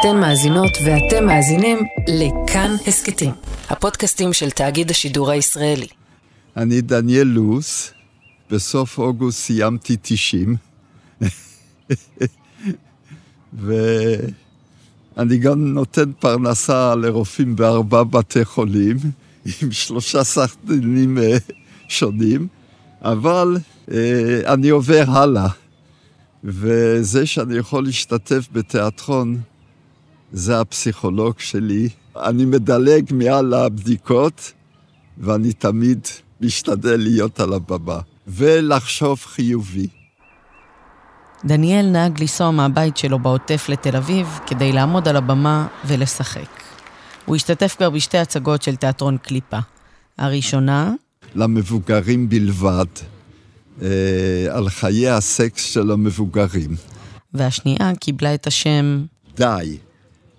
אתן מאזינות ואתם מאזינים לכאן הסכתים, הפודקאסטים של תאגיד השידור הישראלי. אני דניאל לוס, בסוף אוגוסט סיימתי 90, ואני גם נותן פרנסה לרופאים בארבעה בתי חולים, עם שלושה שחקנים אה, שונים, אבל אה, אני עובר הלאה. וזה שאני יכול להשתתף בתיאטרון, זה הפסיכולוג שלי. אני מדלג מעל הבדיקות, ואני תמיד משתדל להיות על הבמה, ולחשוב חיובי. דניאל נהג לנסוע מהבית שלו בעוטף לתל אביב כדי לעמוד על הבמה ולשחק. הוא השתתף כבר בשתי הצגות של תיאטרון קליפה. הראשונה... למבוגרים בלבד, אה, על חיי הסקס של המבוגרים. והשנייה קיבלה את השם... די.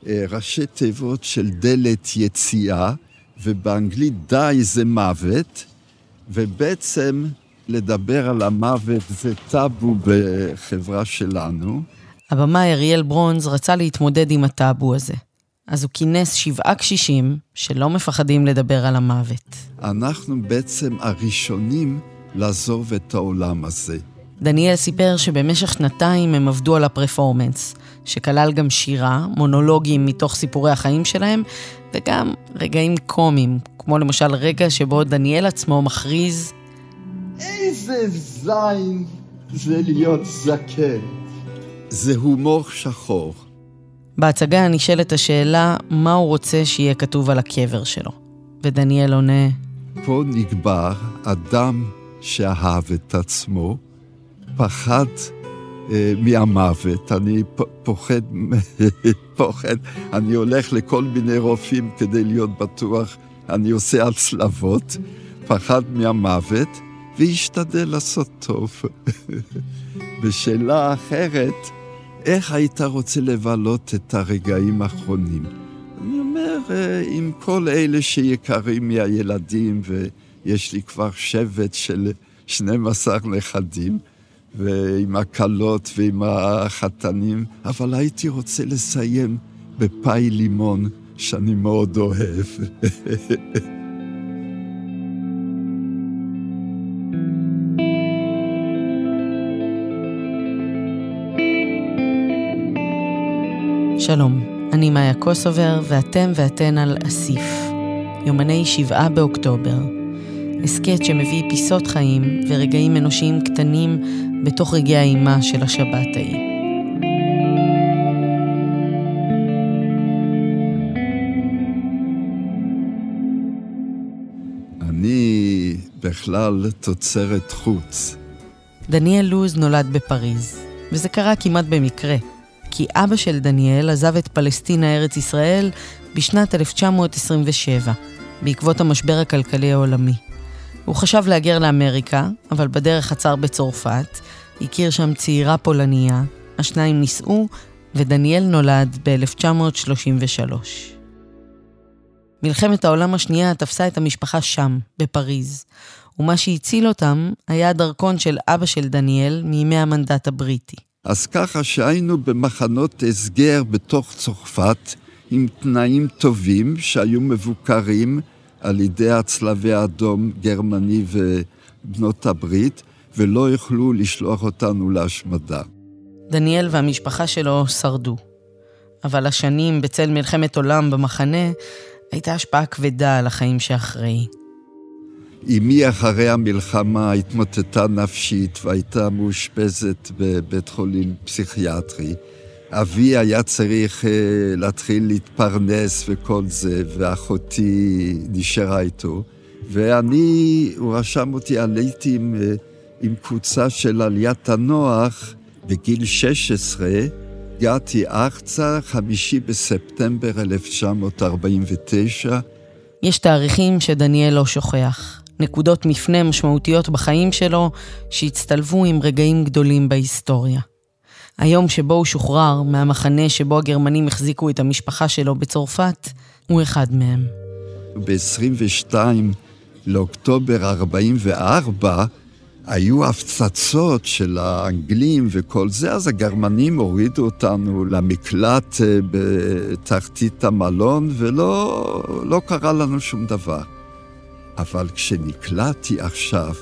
אה, ראשי תיבות של דלת יציאה, ובאנגלית די זה מוות, ובעצם לדבר על המוות זה טאבו בחברה שלנו. הבמאי אריאל ברונז רצה להתמודד עם הטאבו הזה. אז הוא כינס שבעה קשישים שלא מפחדים לדבר על המוות. אנחנו בעצם הראשונים לעזוב את העולם הזה. דניאל סיפר שבמשך שנתיים הם עבדו על הפרפורמנס, שכלל גם שירה, מונולוגים מתוך סיפורי החיים שלהם, וגם רגעים קומיים, כמו למשל רגע שבו דניאל עצמו מכריז איזה זין זה להיות זקן. זה הומור שחור. בהצגה נשאלת השאלה מה הוא רוצה שיהיה כתוב על הקבר שלו. ודניאל עונה, פה נקבר אדם שאהב את עצמו, פחד אה, מהמוות, אני פוחד, פוחד, אני הולך לכל מיני רופאים כדי להיות בטוח, אני עושה הצלבות, פחד מהמוות, והשתדל לעשות טוב. בשאלה אחרת, איך היית רוצה לבלות את הרגעים האחרונים? אני אומר, אה, עם כל אלה שיקרים מהילדים, ויש לי כבר שבט של 12 נכדים, ועם הכלות ועם החתנים, אבל הייתי רוצה לסיים בפאי לימון, שאני מאוד אוהב. שלום, אני מאיה קוסובר, ואתם ואתן על אסיף, יומני שבעה באוקטובר. הסכת שמביא פיסות חיים ורגעים אנושיים קטנים בתוך רגעי האימה של השבת ההיא. אני בכלל תוצרת חוץ. דניאל לוז נולד בפריז, וזה קרה כמעט במקרה. כי אבא של דניאל עזב את פלסטינה ארץ ישראל בשנת 1927, בעקבות המשבר הכלכלי העולמי. הוא חשב להגר לאמריקה, אבל בדרך עצר בצרפת, הכיר שם צעירה פולניה, השניים נישאו, ודניאל נולד ב-1933. מלחמת העולם השנייה תפסה את המשפחה שם, בפריז, ומה שהציל אותם היה הדרכון של אבא של דניאל מימי המנדט הבריטי. אז ככה שהיינו במחנות הסגר בתוך צרפת, עם תנאים טובים שהיו מבוקרים על ידי הצלבי האדום גרמני ובנות הברית, ולא יכלו לשלוח אותנו להשמדה. דניאל והמשפחה שלו שרדו, אבל השנים בצל מלחמת עולם במחנה הייתה השפעה כבדה על החיים שאחרי. אמי אחרי המלחמה התמוטטה נפשית והייתה מאושפזת בבית חולים פסיכיאטרי. אבי היה צריך uh, להתחיל להתפרנס וכל זה, ואחותי נשארה איתו. ואני, הוא רשם אותי, עליתי עם, uh, עם קבוצה של עליית הנוח בגיל 16, הגעתי ארצה, חמישי בספטמבר 1949. יש תאריכים שדניאל לא שוכח. נקודות מפנה משמעותיות בחיים שלו שהצטלבו עם רגעים גדולים בהיסטוריה. היום שבו הוא שוחרר מהמחנה שבו הגרמנים החזיקו את המשפחה שלו בצרפת, הוא אחד מהם. ב-22 לאוקטובר 44 היו הפצצות של האנגלים וכל זה, אז הגרמנים הורידו אותנו למקלט אה, בתחתית המלון, ולא לא קרה לנו שום דבר. אבל כשנקלעתי עכשיו,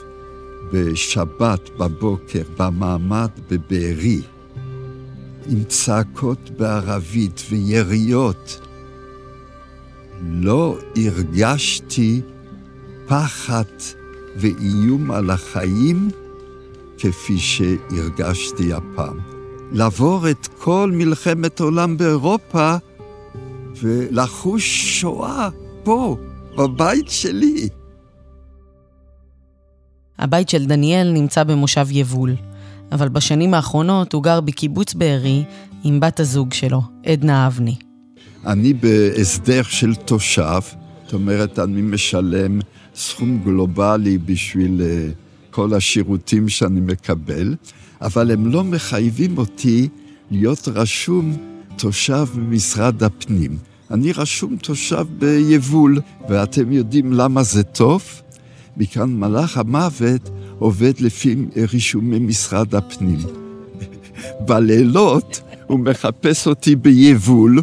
בשבת בבוקר, במעמד בבארי, עם צעקות בערבית ויריות, לא הרגשתי פחד ואיום על החיים כפי שהרגשתי הפעם. לעבור את כל מלחמת עולם באירופה ולחוש שואה פה, בבית שלי. הבית של דניאל נמצא במושב יבול, אבל בשנים האחרונות הוא גר בקיבוץ בארי עם בת הזוג שלו, עדנה אבני. אני בהסדר של תושב, זאת אומרת, אני משלם סכום גלובלי בשביל אה, כל השירותים שאני מקבל, אבל הם לא מחייבים אותי להיות רשום תושב במשרד הפנים. אני רשום תושב ביבול, ואתם יודעים למה זה טוב? מכאן מלאך המוות עובד לפי רישומי משרד הפנים. בלילות הוא מחפש אותי ביבול,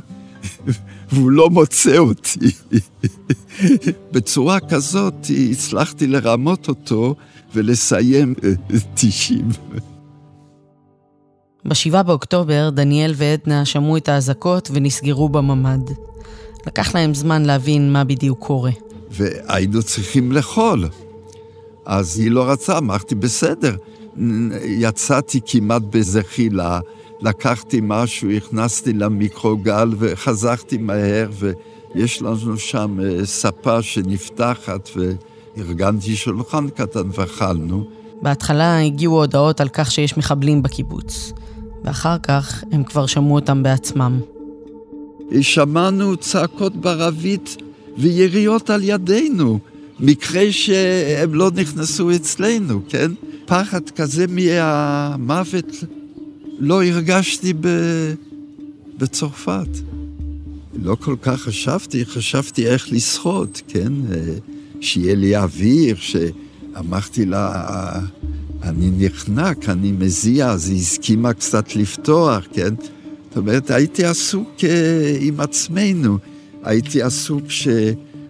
והוא לא מוצא אותי. בצורה כזאת הצלחתי לרמות אותו ולסיים 90. ב-7 באוקטובר דניאל ועדנה שמעו את האזעקות ונסגרו בממ"ד. לקח להם זמן להבין מה בדיוק קורה. והיינו צריכים לאכול. אז היא לא רצה, אמרתי, בסדר. יצאתי כמעט בזחילה, לקחתי משהו, הכנסתי למיקרוגל וחזרתי מהר, ויש לנו שם אה, ספה שנפתחת, וארגנתי שולחן קטן ואכלנו. בהתחלה הגיעו הודעות על כך שיש מחבלים בקיבוץ, ואחר כך הם כבר שמעו אותם בעצמם. שמענו צעקות בערבית ויריות על ידינו. מקרה שהם לא נכנסו אצלנו, כן? פחד כזה מהמוות לא הרגשתי ב... בצרפת. לא כל כך חשבתי, חשבתי איך לשחות, כן? שיהיה לי אוויר, שאמרתי לה, אני נחנק, אני מזיע, אז היא הסכימה קצת לפתוח, כן? זאת אומרת, הייתי עסוק אה, עם עצמנו, הייתי עסוק ש...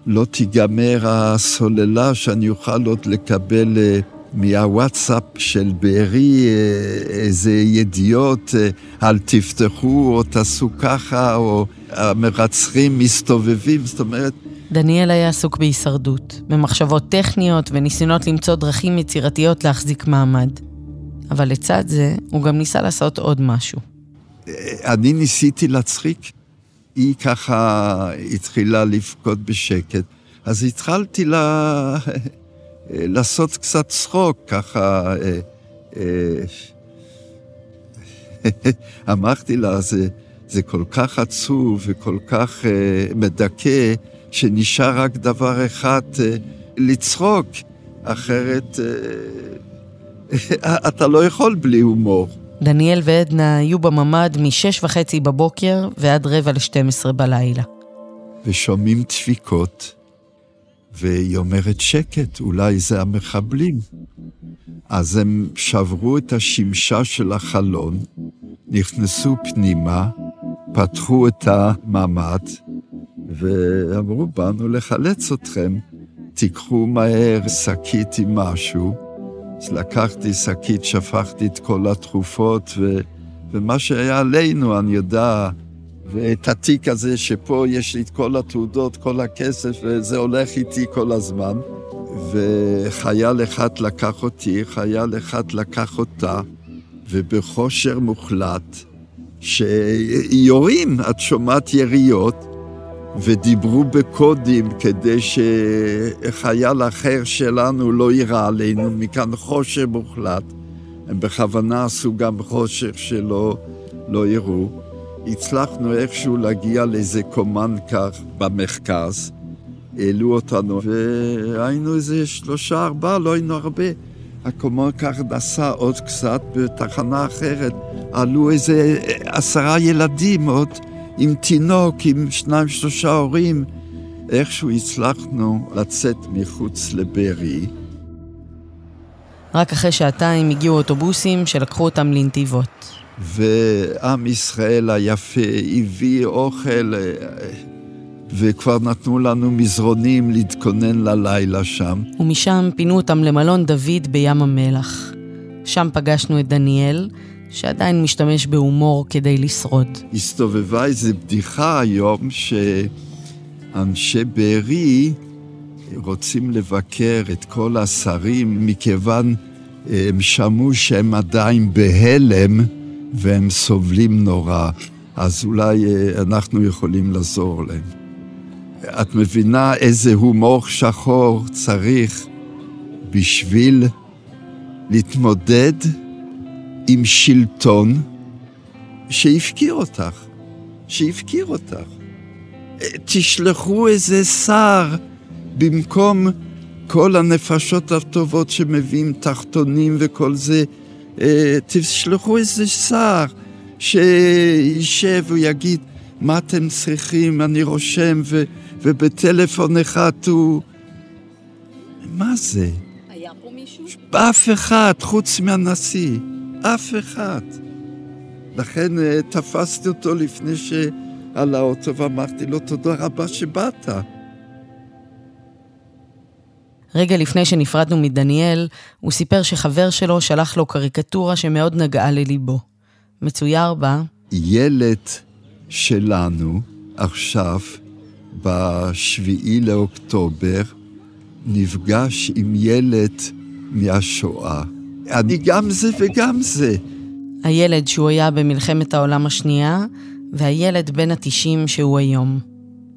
לא תיגמר הסוללה שאני אוכל עוד לקבל אה, מהוואטסאפ של בארי אה, איזה ידיעות, אה, אל תפתחו או תעשו ככה, או המרצחים מסתובבים, זאת אומרת... דניאל היה עסוק בהישרדות, במחשבות טכניות וניסיונות למצוא דרכים יצירתיות להחזיק מעמד. אבל לצד זה, הוא גם ניסה לעשות עוד משהו. אני ניסיתי להצחיק היא ככה התחילה לבכות בשקט. אז התחלתי לה... לעשות קצת צחוק, ככה... אה, אה, אמרתי לה, זה, זה כל כך עצוב וכל כך uh, מדכא, שנשאר רק דבר אחד, לצחוק, אחרת אתה לא יכול בלי הומור. דניאל ועדנה היו בממ"ד מ-6 וחצי בבוקר ועד רבע ל-12 בלילה. ושומעים דפיקות, והיא אומרת שקט, אולי זה המחבלים. אז הם שברו את השמשה של החלון, נכנסו פנימה, פתחו את הממ"ד, ואמרו, באנו לחלץ אתכם, תיקחו מהר שקית עם משהו. לקחתי שקית, שפכתי את כל התרופות, ו, ומה שהיה עלינו, אני יודע, ואת התיק הזה שפה יש לי את כל התעודות, כל הכסף, וזה הולך איתי כל הזמן. וחייל אחד לקח אותי, חייל אחד לקח אותה, ובחושר מוחלט, שיורים, את שומעת יריות, ודיברו בקודים כדי שחייל אחר שלנו לא יירה עלינו, מכאן חושך מוחלט. הם בכוונה עשו גם חושך שלא לא יראו. הצלחנו איכשהו להגיע לאיזה קומן כך במרכז. העלו אותנו, והיינו איזה שלושה, ארבעה, לא היינו הרבה. הקומן כך נסע עוד קצת בתחנה אחרת. עלו איזה עשרה ילדים עוד. עם תינוק, עם שניים, שלושה הורים, איכשהו הצלחנו לצאת מחוץ לבארי. רק אחרי שעתיים הגיעו אוטובוסים שלקחו אותם לנתיבות. ועם ישראל היפה הביא אוכל, וכבר נתנו לנו מזרונים להתכונן ללילה שם. ומשם פינו אותם למלון דוד בים המלח. שם פגשנו את דניאל, שעדיין משתמש בהומור כדי לשרוד. הסתובבה איזו בדיחה היום שאנשי בארי רוצים לבקר את כל השרים מכיוון הם שמעו שהם עדיין בהלם והם סובלים נורא, אז אולי אה, אנחנו יכולים לעזור להם. את מבינה איזה הומור שחור צריך בשביל להתמודד עם שלטון שהפקיר אותך, שהפקיר אותך. תשלחו איזה שר במקום כל הנפשות הטובות שמביאים תחתונים וכל זה, תשלחו איזה שר שישב ויגיד מה אתם צריכים, אני רושם, ו, ובטלפון אחד הוא... מה זה? היה פה מישהו? אף אחד, חוץ מהנשיא. אף אחד. לכן אה, תפסתי אותו לפני שעל האוטו ואמרתי לו תודה רבה שבאת. רגע לפני שנפרדנו מדניאל, הוא סיפר שחבר שלו שלח לו קריקטורה שמאוד נגעה לליבו. מצויר בה... ילד שלנו עכשיו, בשביעי לאוקטובר, נפגש עם ילד מהשואה. אני גם זה וגם זה. הילד שהוא היה במלחמת העולם השנייה, והילד בן התשעים שהוא היום.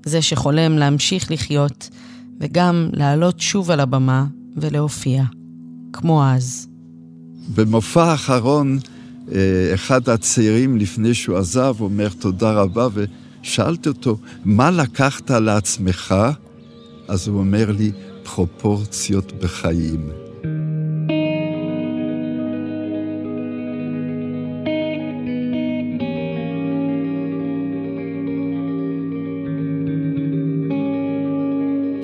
זה שחולם להמשיך לחיות, וגם לעלות שוב על הבמה ולהופיע, כמו אז. במופע האחרון, אה, אחד הצעירים לפני שהוא עזב אומר תודה רבה, ושאלתי אותו, מה לקחת לעצמך? אז הוא אומר לי, פרופורציות בחיים.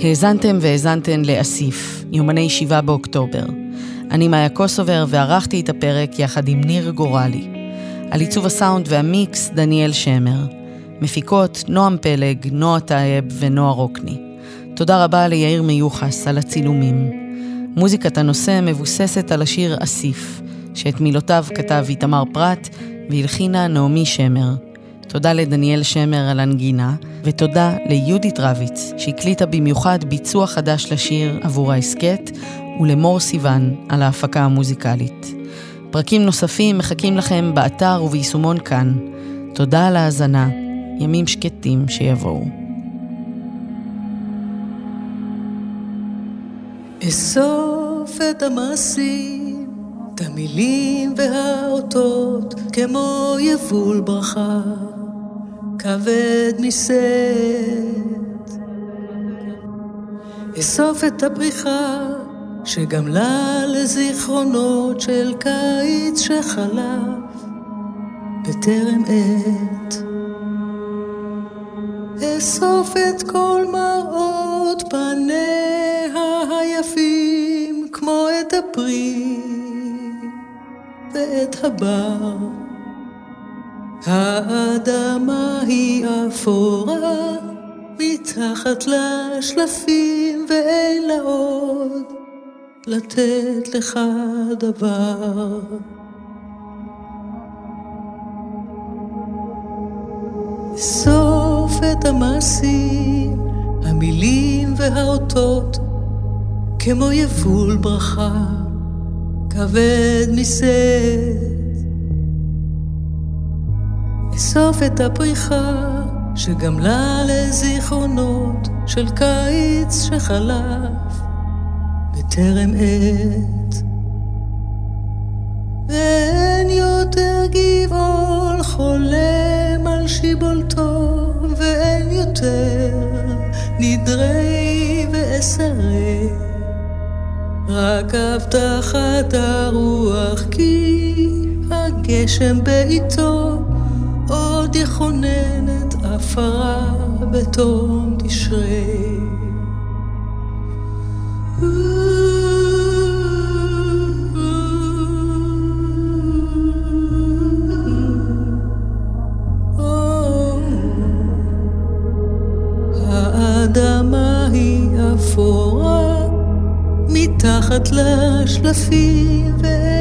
האזנתם והאזנתן לאסיף, יומני שבעה באוקטובר. אני מאיה קוסובר וערכתי את הפרק יחד עם ניר גורלי. על עיצוב הסאונד והמיקס, דניאל שמר. מפיקות, נועם פלג, נועה טייב ונועה רוקני. תודה רבה ליאיר מיוחס על הצילומים. מוזיקת הנושא מבוססת על השיר אסיף, שאת מילותיו כתב איתמר פרת והלחינה נעמי שמר. תודה לדניאל שמר על הנגינה, ותודה ליהודית רביץ, שהקליטה במיוחד ביצוע חדש לשיר עבור ההסכת, ולמור סיוון על ההפקה המוזיקלית. פרקים נוספים מחכים לכם באתר וביישומון כאן. תודה על ההאזנה, ימים שקטים שיבואו. אסוף את המעשים, את המילים והאותות, כמו יבול ברכה. כבד משאת. אסוף את הפריחה שגמלה לזיכרונות של קיץ שחלף בטרם עת. אסוף את כל מראות פניה היפים כמו את הפרי ואת הבר. האדמה היא אפורה, מתחת לשלפים ואין לה עוד לתת לך דבר. סוף את המעשים, המילים והאותות, כמו יבול ברכה, כבד משאת. אסוף את הפריחה שגמלה לזיכרונות של קיץ שחלף בטרם עת. ואין יותר גבעול חולם על שיבולתו, ואין יותר נדרי ואסרי, רק הבטחת הרוח כי הגשם בעיתו תכוננת עפרה בתום תשרי. האדמה היא אפורה, מתחת לשלפים ו...